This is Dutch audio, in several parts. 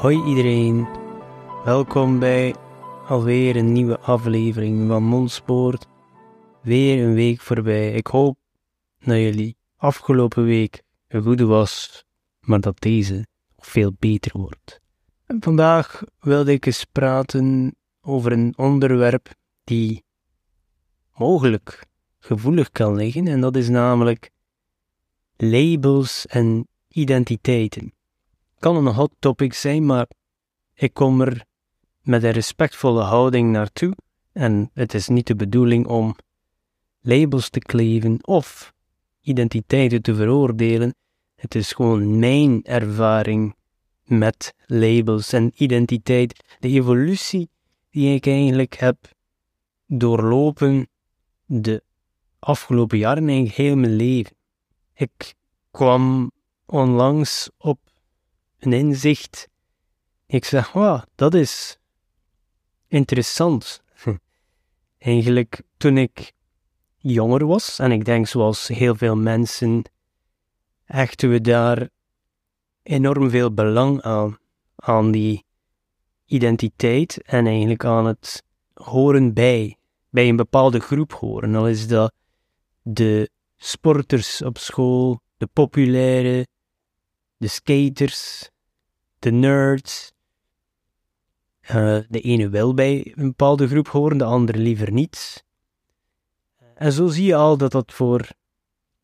Hoi iedereen, welkom bij alweer een nieuwe aflevering van Mondspoort. Weer een week voorbij. Ik hoop dat jullie afgelopen week een goede was, maar dat deze veel beter wordt. En vandaag wilde ik eens praten over een onderwerp die mogelijk gevoelig kan liggen, en dat is namelijk labels en identiteiten kan een hot topic zijn, maar ik kom er met een respectvolle houding naartoe. En het is niet de bedoeling om labels te kleven of identiteiten te veroordelen. Het is gewoon mijn ervaring met labels en identiteit. De evolutie die ik eigenlijk heb doorlopen de afgelopen jaren, eigenlijk heel mijn leven. Ik kwam onlangs op een inzicht. Ik zeg, wow, dat is interessant. Eigenlijk toen ik jonger was, en ik denk zoals heel veel mensen, hechten we daar enorm veel belang aan, aan die identiteit en eigenlijk aan het horen bij, bij een bepaalde groep horen. Al is dat de sporters op school, de populaire, de skaters, de nerds. Uh, de ene wil bij een bepaalde groep horen, de andere liever niet. En zo zie je al dat dat voor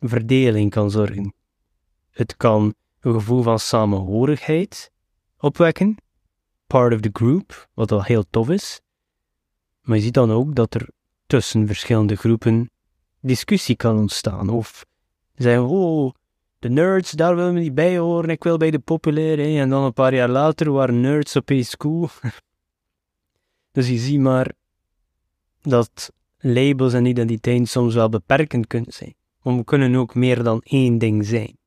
verdeling kan zorgen. Het kan een gevoel van samenhorigheid opwekken, part of the group, wat al heel tof is. Maar je ziet dan ook dat er tussen verschillende groepen discussie kan ontstaan. Of zeggen, oh, de nerds, daar willen we niet bij horen, ik wil bij de populaire. En dan een paar jaar later waren nerds opeens cool. dus je ziet maar dat labels en identiteit soms wel beperkend kunnen zijn. Want we kunnen ook meer dan één ding zijn.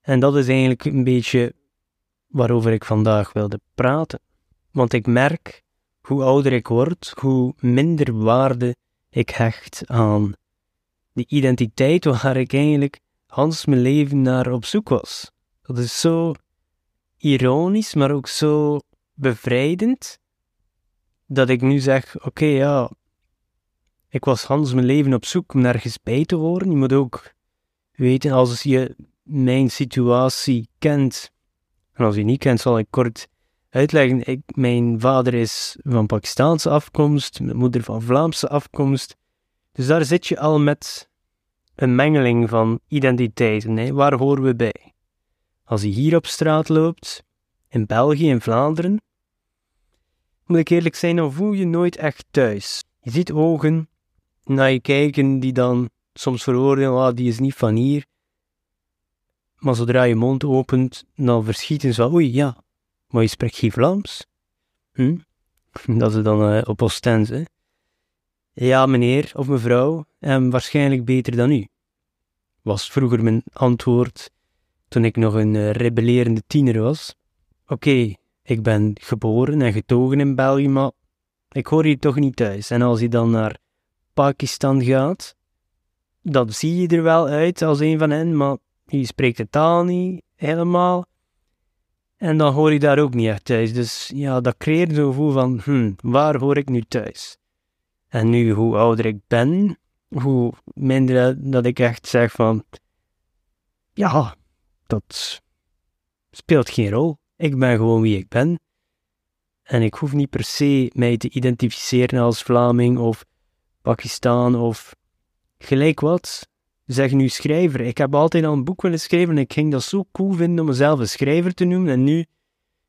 En dat is eigenlijk een beetje waarover ik vandaag wilde praten. Want ik merk, hoe ouder ik word, hoe minder waarde ik hecht aan die identiteit waar ik eigenlijk Hans mijn leven naar op zoek was. Dat is zo ironisch, maar ook zo bevrijdend, dat ik nu zeg: Oké, ja, ik was Hans mijn leven op zoek om nergens bij te horen. Je moet ook weten, als je mijn situatie kent, en als je niet kent, zal ik kort uitleggen. Ik, mijn vader is van Pakistaanse afkomst, mijn moeder van Vlaamse afkomst. Dus daar zit je al met een mengeling van identiteiten. Hè? Waar horen we bij? Als je hier op straat loopt, in België, in Vlaanderen, moet ik eerlijk zijn, dan voel je nooit echt thuis. Je ziet ogen naar je kijken die dan soms veroordelen, ah, die is niet van hier. Maar zodra je mond opent, dan verschieten ze oei, ja, maar je spreekt geen Vlaams. Hm? Dat is dan uh, op Oostende. Ja, meneer of mevrouw, en waarschijnlijk beter dan u. Was vroeger mijn antwoord toen ik nog een uh, rebellerende tiener was. Oké, ik ben geboren en getogen in België, maar ik hoor hier toch niet thuis. En als je dan naar Pakistan gaat, dan zie je er wel uit als een van hen, maar je spreekt de taal niet helemaal. En dan hoor je daar ook niet echt thuis. Dus ja, dat creëert zo'n gevoel van, hm, waar hoor ik nu thuis? En nu, hoe ouder ik ben, hoe minder dat ik echt zeg van, ja, dat speelt geen rol. Ik ben gewoon wie ik ben. En ik hoef niet per se mij te identificeren als Vlaming of Pakistan of gelijk wat. Zeg nu schrijver. Ik heb altijd al een boek willen schrijven en ik ging dat zo cool vinden om mezelf een schrijver te noemen. En nu,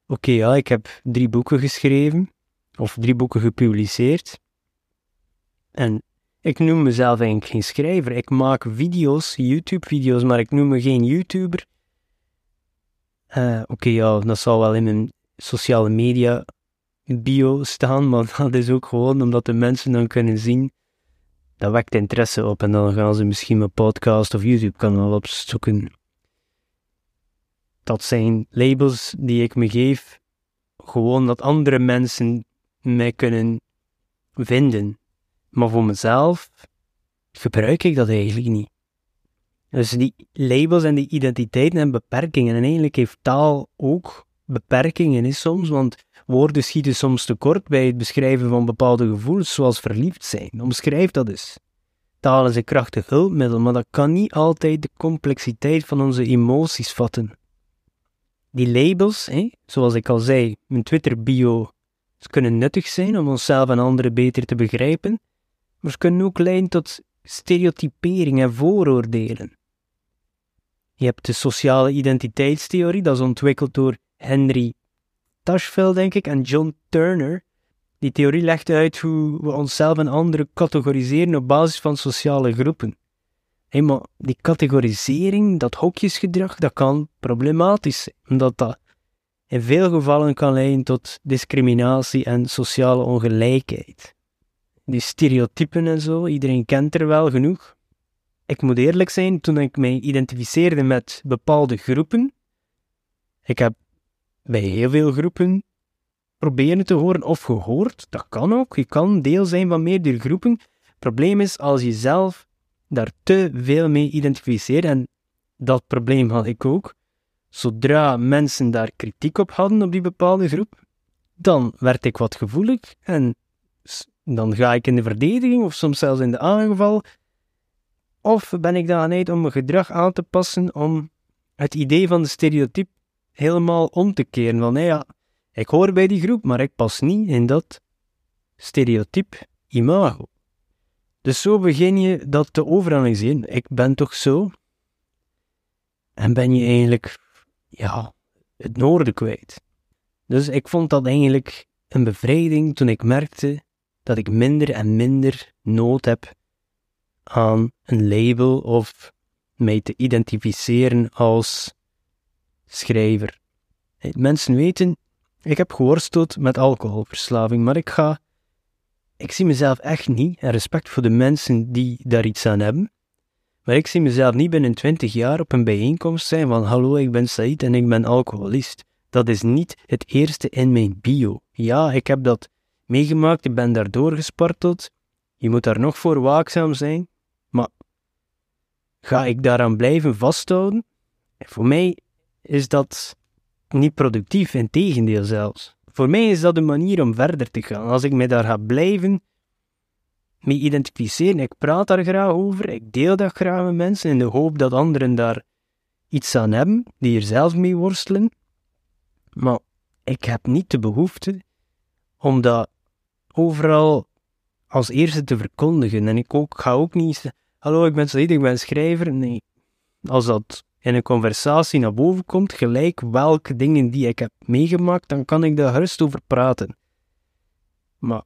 oké, ja, ik heb drie boeken geschreven of drie boeken gepubliceerd. En ik noem mezelf eigenlijk geen schrijver. Ik maak video's, YouTube-video's, maar ik noem me geen YouTuber. Uh, Oké, ja, dat zal wel in mijn sociale media bio staan, maar dat is ook gewoon omdat de mensen dan kunnen zien. Dat wekt interesse op en dan gaan ze misschien mijn podcast of YouTube-kanaal opzoeken. Dat zijn labels die ik me geef, gewoon dat andere mensen mij kunnen vinden. Maar voor mezelf gebruik ik dat eigenlijk niet. Dus die labels en die identiteiten en beperkingen. En eigenlijk heeft taal ook beperkingen is soms, want woorden schieten soms tekort bij het beschrijven van bepaalde gevoelens, zoals verliefd zijn. Omschrijf dat eens. Taal is een krachtig hulpmiddel, maar dat kan niet altijd de complexiteit van onze emoties vatten. Die labels, hè, zoals ik al zei, mijn Twitter-bio, kunnen nuttig zijn om onszelf en anderen beter te begrijpen, maar ze kunnen ook leiden tot stereotypering en vooroordelen. Je hebt de sociale identiteitstheorie, dat is ontwikkeld door Henry Tashveld, denk ik, en John Turner. Die theorie legt uit hoe we onszelf en anderen categoriseren op basis van sociale groepen. Hey, die categorisering, dat hokjesgedrag, dat kan problematisch zijn, omdat dat in veel gevallen kan leiden tot discriminatie en sociale ongelijkheid. Die stereotypen en zo, iedereen kent er wel genoeg. Ik moet eerlijk zijn, toen ik mij identificeerde met bepaalde groepen, ik heb bij heel veel groepen proberen te horen of gehoord. Dat kan ook. Je kan deel zijn van meerdere groepen. Het probleem is als je zelf daar te veel mee identificeert, en dat probleem had ik ook. Zodra mensen daar kritiek op hadden op die bepaalde groep, dan werd ik wat gevoelig en dan ga ik in de verdediging of soms zelfs in de aanval. Of ben ik dan uit om mijn gedrag aan te passen om het idee van de stereotype helemaal om te keren. Van, ja, ik hoor bij die groep, maar ik pas niet in dat stereotype imago. Dus zo begin je dat te overanalyseren. Ik ben toch zo? En ben je eigenlijk, ja, het noorden kwijt. Dus ik vond dat eigenlijk een bevrijding toen ik merkte dat ik minder en minder nood heb aan een label of mij te identificeren als schrijver. Mensen weten, ik heb geworsteld met alcoholverslaving, maar ik ga. Ik zie mezelf echt niet, en respect voor de mensen die daar iets aan hebben, maar ik zie mezelf niet binnen twintig jaar op een bijeenkomst zijn van hallo, ik ben Said en ik ben alcoholist. Dat is niet het eerste in mijn bio. Ja, ik heb dat meegemaakt, ik ben daar doorgesparteld. Je moet daar nog voor waakzaam zijn. Maar ga ik daaraan blijven vasthouden? Voor mij is dat niet productief, in tegendeel zelfs. Voor mij is dat een manier om verder te gaan. Als ik mij daar ga blijven mee identificeren, ik praat daar graag over, ik deel dat graag met mensen in de hoop dat anderen daar iets aan hebben, die er zelf mee worstelen. Maar ik heb niet de behoefte om dat overal als eerste te verkondigen. En ik ook, ga ook niet hallo, ik ben Said, ik ben schrijver. Nee, als dat in een conversatie naar boven komt, gelijk welke dingen die ik heb meegemaakt, dan kan ik daar gerust over praten. Maar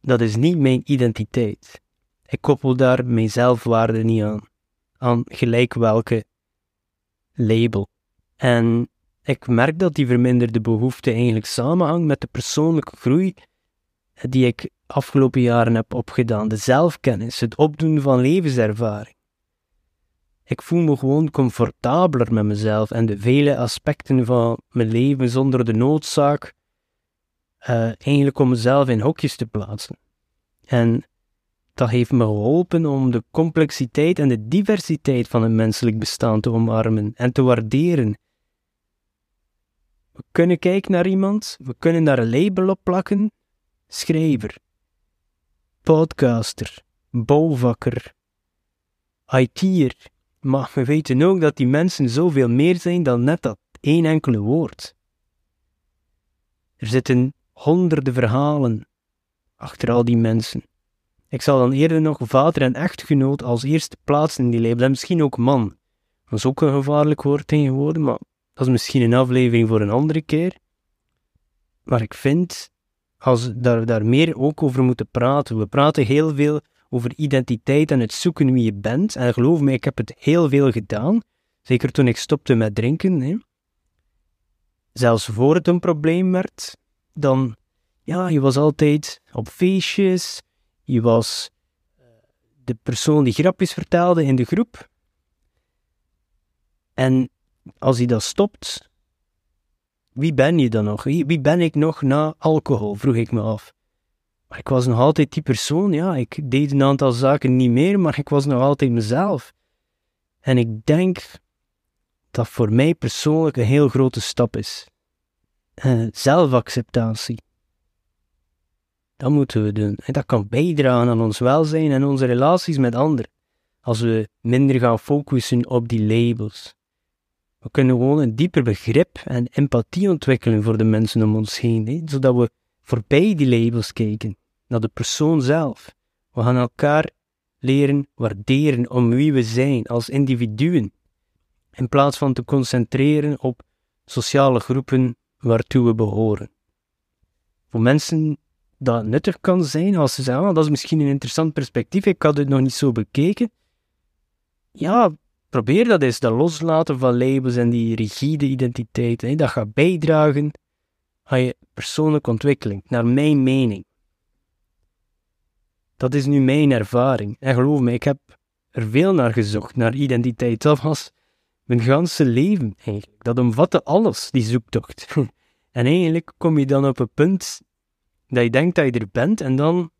dat is niet mijn identiteit. Ik koppel daar mijn zelfwaarde niet aan. Aan gelijk welke label. En ik merk dat die verminderde behoefte eigenlijk samenhangt met de persoonlijke groei die ik afgelopen jaren heb opgedaan. De zelfkennis, het opdoen van levenservaring. Ik voel me gewoon comfortabeler met mezelf en de vele aspecten van mijn leven zonder de noodzaak uh, eigenlijk om mezelf in hokjes te plaatsen. En dat heeft me geholpen om de complexiteit en de diversiteit van een menselijk bestaan te omarmen en te waarderen. We kunnen kijken naar iemand, we kunnen daar een label op plakken, schrijver, podcaster, bouwvakker, IT'er, maar we weten ook dat die mensen zoveel meer zijn dan net dat één enkele woord. Er zitten honderden verhalen achter al die mensen. Ik zal dan eerder nog vader en echtgenoot als eerste plaatsen in die label en misschien ook man. Dat is ook een gevaarlijk woord tegenwoordig, maar dat is misschien een aflevering voor een andere keer. Maar ik vind, als daar, daar meer ook over moeten praten, we praten heel veel over identiteit en het zoeken wie je bent. En geloof me, ik heb het heel veel gedaan. Zeker toen ik stopte met drinken. Hè. Zelfs voor het een probleem werd, dan, ja, je was altijd op feestjes, je was eh, de persoon die grapjes vertelde in de groep. En als je dat stopt, wie ben je dan nog? Wie, ben ik nog na alcohol, vroeg ik me af. Maar ik was nog altijd die persoon, ja. Ik deed een aantal zaken niet meer, maar ik was nog altijd mezelf. En ik denk dat voor mij persoonlijk een heel grote stap is. Uh, zelfacceptatie. Dat moeten we doen. En dat kan bijdragen aan ons welzijn en onze relaties met anderen. Als we minder gaan focussen op die labels. We kunnen gewoon een dieper begrip en empathie ontwikkelen voor de mensen om ons heen, hè? zodat we voorbij die labels kijken, naar de persoon zelf. We gaan elkaar leren waarderen om wie we zijn als individuen, in plaats van te concentreren op sociale groepen waartoe we behoren. Voor mensen dat nuttig kan zijn als ze zeggen, ah, dat is misschien een interessant perspectief, ik had het nog niet zo bekeken. Ja, probeer dat eens, dat loslaten van labels en die rigide identiteit. Hè, dat gaat bijdragen aan je persoonlijke ontwikkeling, naar mijn mening. Dat is nu mijn ervaring. En geloof me, ik heb er veel naar gezocht, naar identiteit. Dat was mijn ganse leven eigenlijk. Dat omvatte alles, die zoektocht. en eigenlijk kom je dan op een punt dat je denkt dat je er bent en dan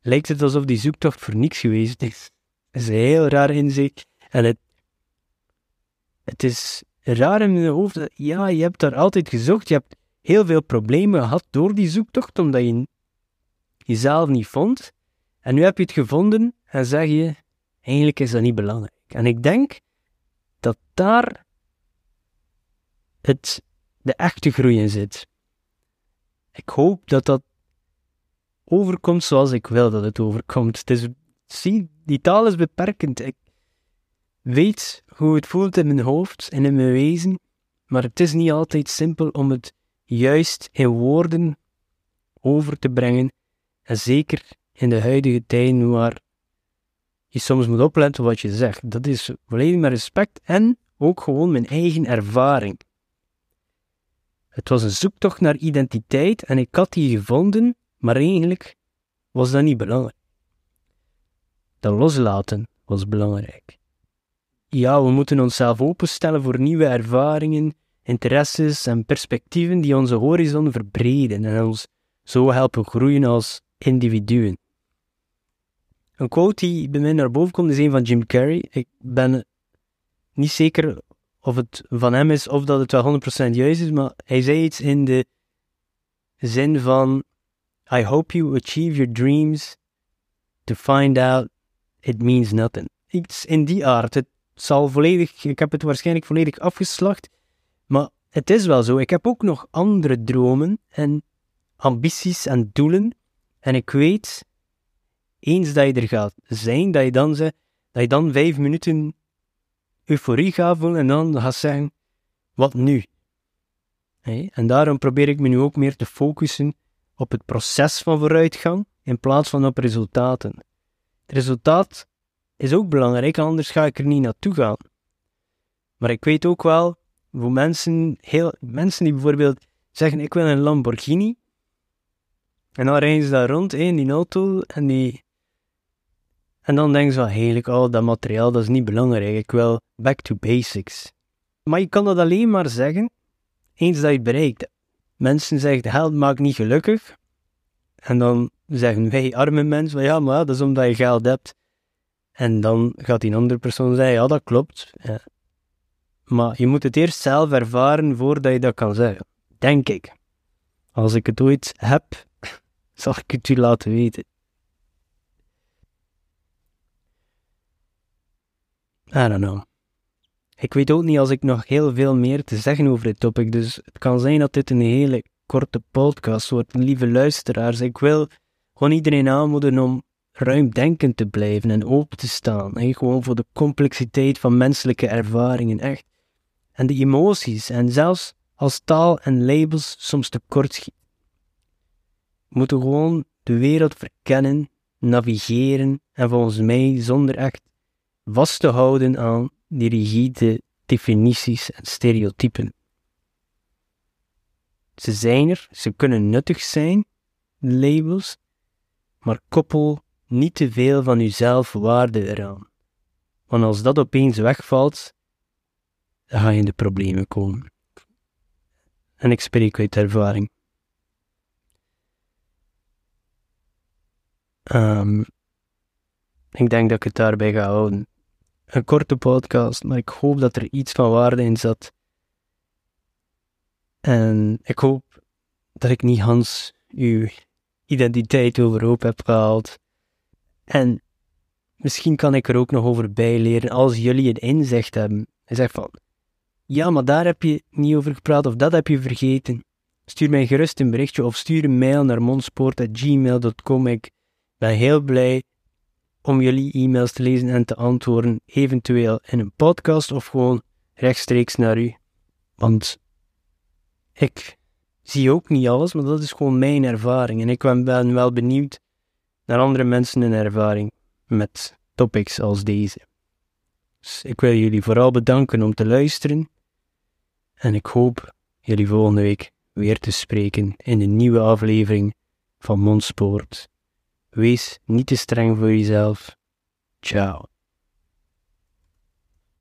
lijkt het alsof die zoektocht voor niks geweest is. Is heel raar inzicht. En het, het is raar in mijn hoofd. Ja, je hebt daar altijd gezocht. Je hebt heel veel problemen gehad door die zoektocht, omdat je jezelf niet vond. En nu heb je het gevonden en zeg je, eigenlijk is dat niet belangrijk. En ik denk dat daar het, de echte groei in zit. Ik hoop dat dat overkomt zoals ik wil dat het overkomt. Het is zie, die taal is beperkend. Ik weet hoe het voelt in mijn hoofd en in mijn wezen, maar het is niet altijd simpel om het juist in woorden over te brengen. En zeker in de huidige tijden waar je soms moet opletten wat je zegt. Dat is volledig met respect en ook gewoon mijn eigen ervaring. Het was een zoektocht naar identiteit en ik had die gevonden, maar eigenlijk was dat niet belangrijk. Dat loslaten was belangrijk. Ja, we moeten onszelf openstellen voor nieuwe ervaringen, interesses en perspectieven die onze horizon verbreden en ons zo helpen groeien als individuen. Een quote die bij mij naar boven komt is een van Jim Carrey. Ik ben niet zeker of het van hem is of dat het wel 100% juist is, maar hij zei iets in de zin van I hope you achieve your dreams to find out it means nothing. Iets in die aard. Het zal volledig, ik heb het waarschijnlijk volledig afgeslacht, maar het is wel zo. Ik heb ook nog andere dromen en ambities en doelen. En ik weet, eens dat je er gaat zijn, dat je dan, ze, dat je dan vijf minuten euforie gaat voelen en dan gaat zeggen, wat nu? En daarom probeer ik me nu ook meer te focussen op het proces van vooruitgang in plaats van op resultaten. Resultaat is ook belangrijk, anders ga ik er niet naartoe gaan. Maar ik weet ook wel, voor mensen, heel, mensen die bijvoorbeeld zeggen, ik wil een Lamborghini, en dan rijden ze daar rond in die auto, en, die, en dan denken ze van, heerlijk, oh, dat materiaal, dat is niet belangrijk, ik wil back to basics. Maar je kan dat alleen maar zeggen, eens dat je het bereikt Mensen zeggen, geld maakt niet gelukkig, en dan zeggen wij arme mensen, ja, maar dat is omdat je geld hebt. En dan gaat die andere persoon zeggen, ja, dat klopt. Ja. Maar je moet het eerst zelf ervaren voordat je dat kan zeggen. Denk ik. Als ik het ooit heb, zal ik het u laten weten. I don't know. Ik weet ook niet als ik nog heel veel meer te zeggen over dit topic, dus het kan zijn dat dit een hele korte podcast wordt. Lieve luisteraars, ik wil gewoon iedereen aanmoedigen om ruimdenkend te blijven en open te staan. Hè? Gewoon voor de complexiteit van menselijke ervaringen, echt. En de emoties, en zelfs als taal en labels soms tekort schieten. We moeten gewoon de wereld verkennen navigeren en volgens mij zonder echt vast te houden aan die rigide definities en stereotypen. Ze zijn er, ze kunnen nuttig zijn, labels, maar koppel niet te veel van uzelf waarde eraan. Want als dat opeens wegvalt, dan ga je in de problemen komen. En ik spreek uit ervaring. Um, ik denk dat ik het daarbij ga houden. Een korte podcast, maar ik hoop dat er iets van waarde in zat. En ik hoop dat ik niet Hans uw identiteit overhoop heb gehaald. En misschien kan ik er ook nog over bijleren als jullie een inzicht hebben. En zeg van, ja, maar daar heb je niet over gepraat of dat heb je vergeten. Stuur mij gerust een berichtje of stuur een mail naar monsport.gmail.com. Ik ben heel blij om jullie e-mails te lezen en te antwoorden, eventueel in een podcast of gewoon rechtstreeks naar u. Want ik zie ook niet alles, maar dat is gewoon mijn ervaring. En ik ben wel benieuwd naar andere mensen een ervaring met topics als deze. Dus ik wil jullie vooral bedanken om te luisteren. En ik hoop jullie volgende week weer te spreken in een nieuwe aflevering van Mondspoort. Wees niet te streng voor jezelf. Ciao.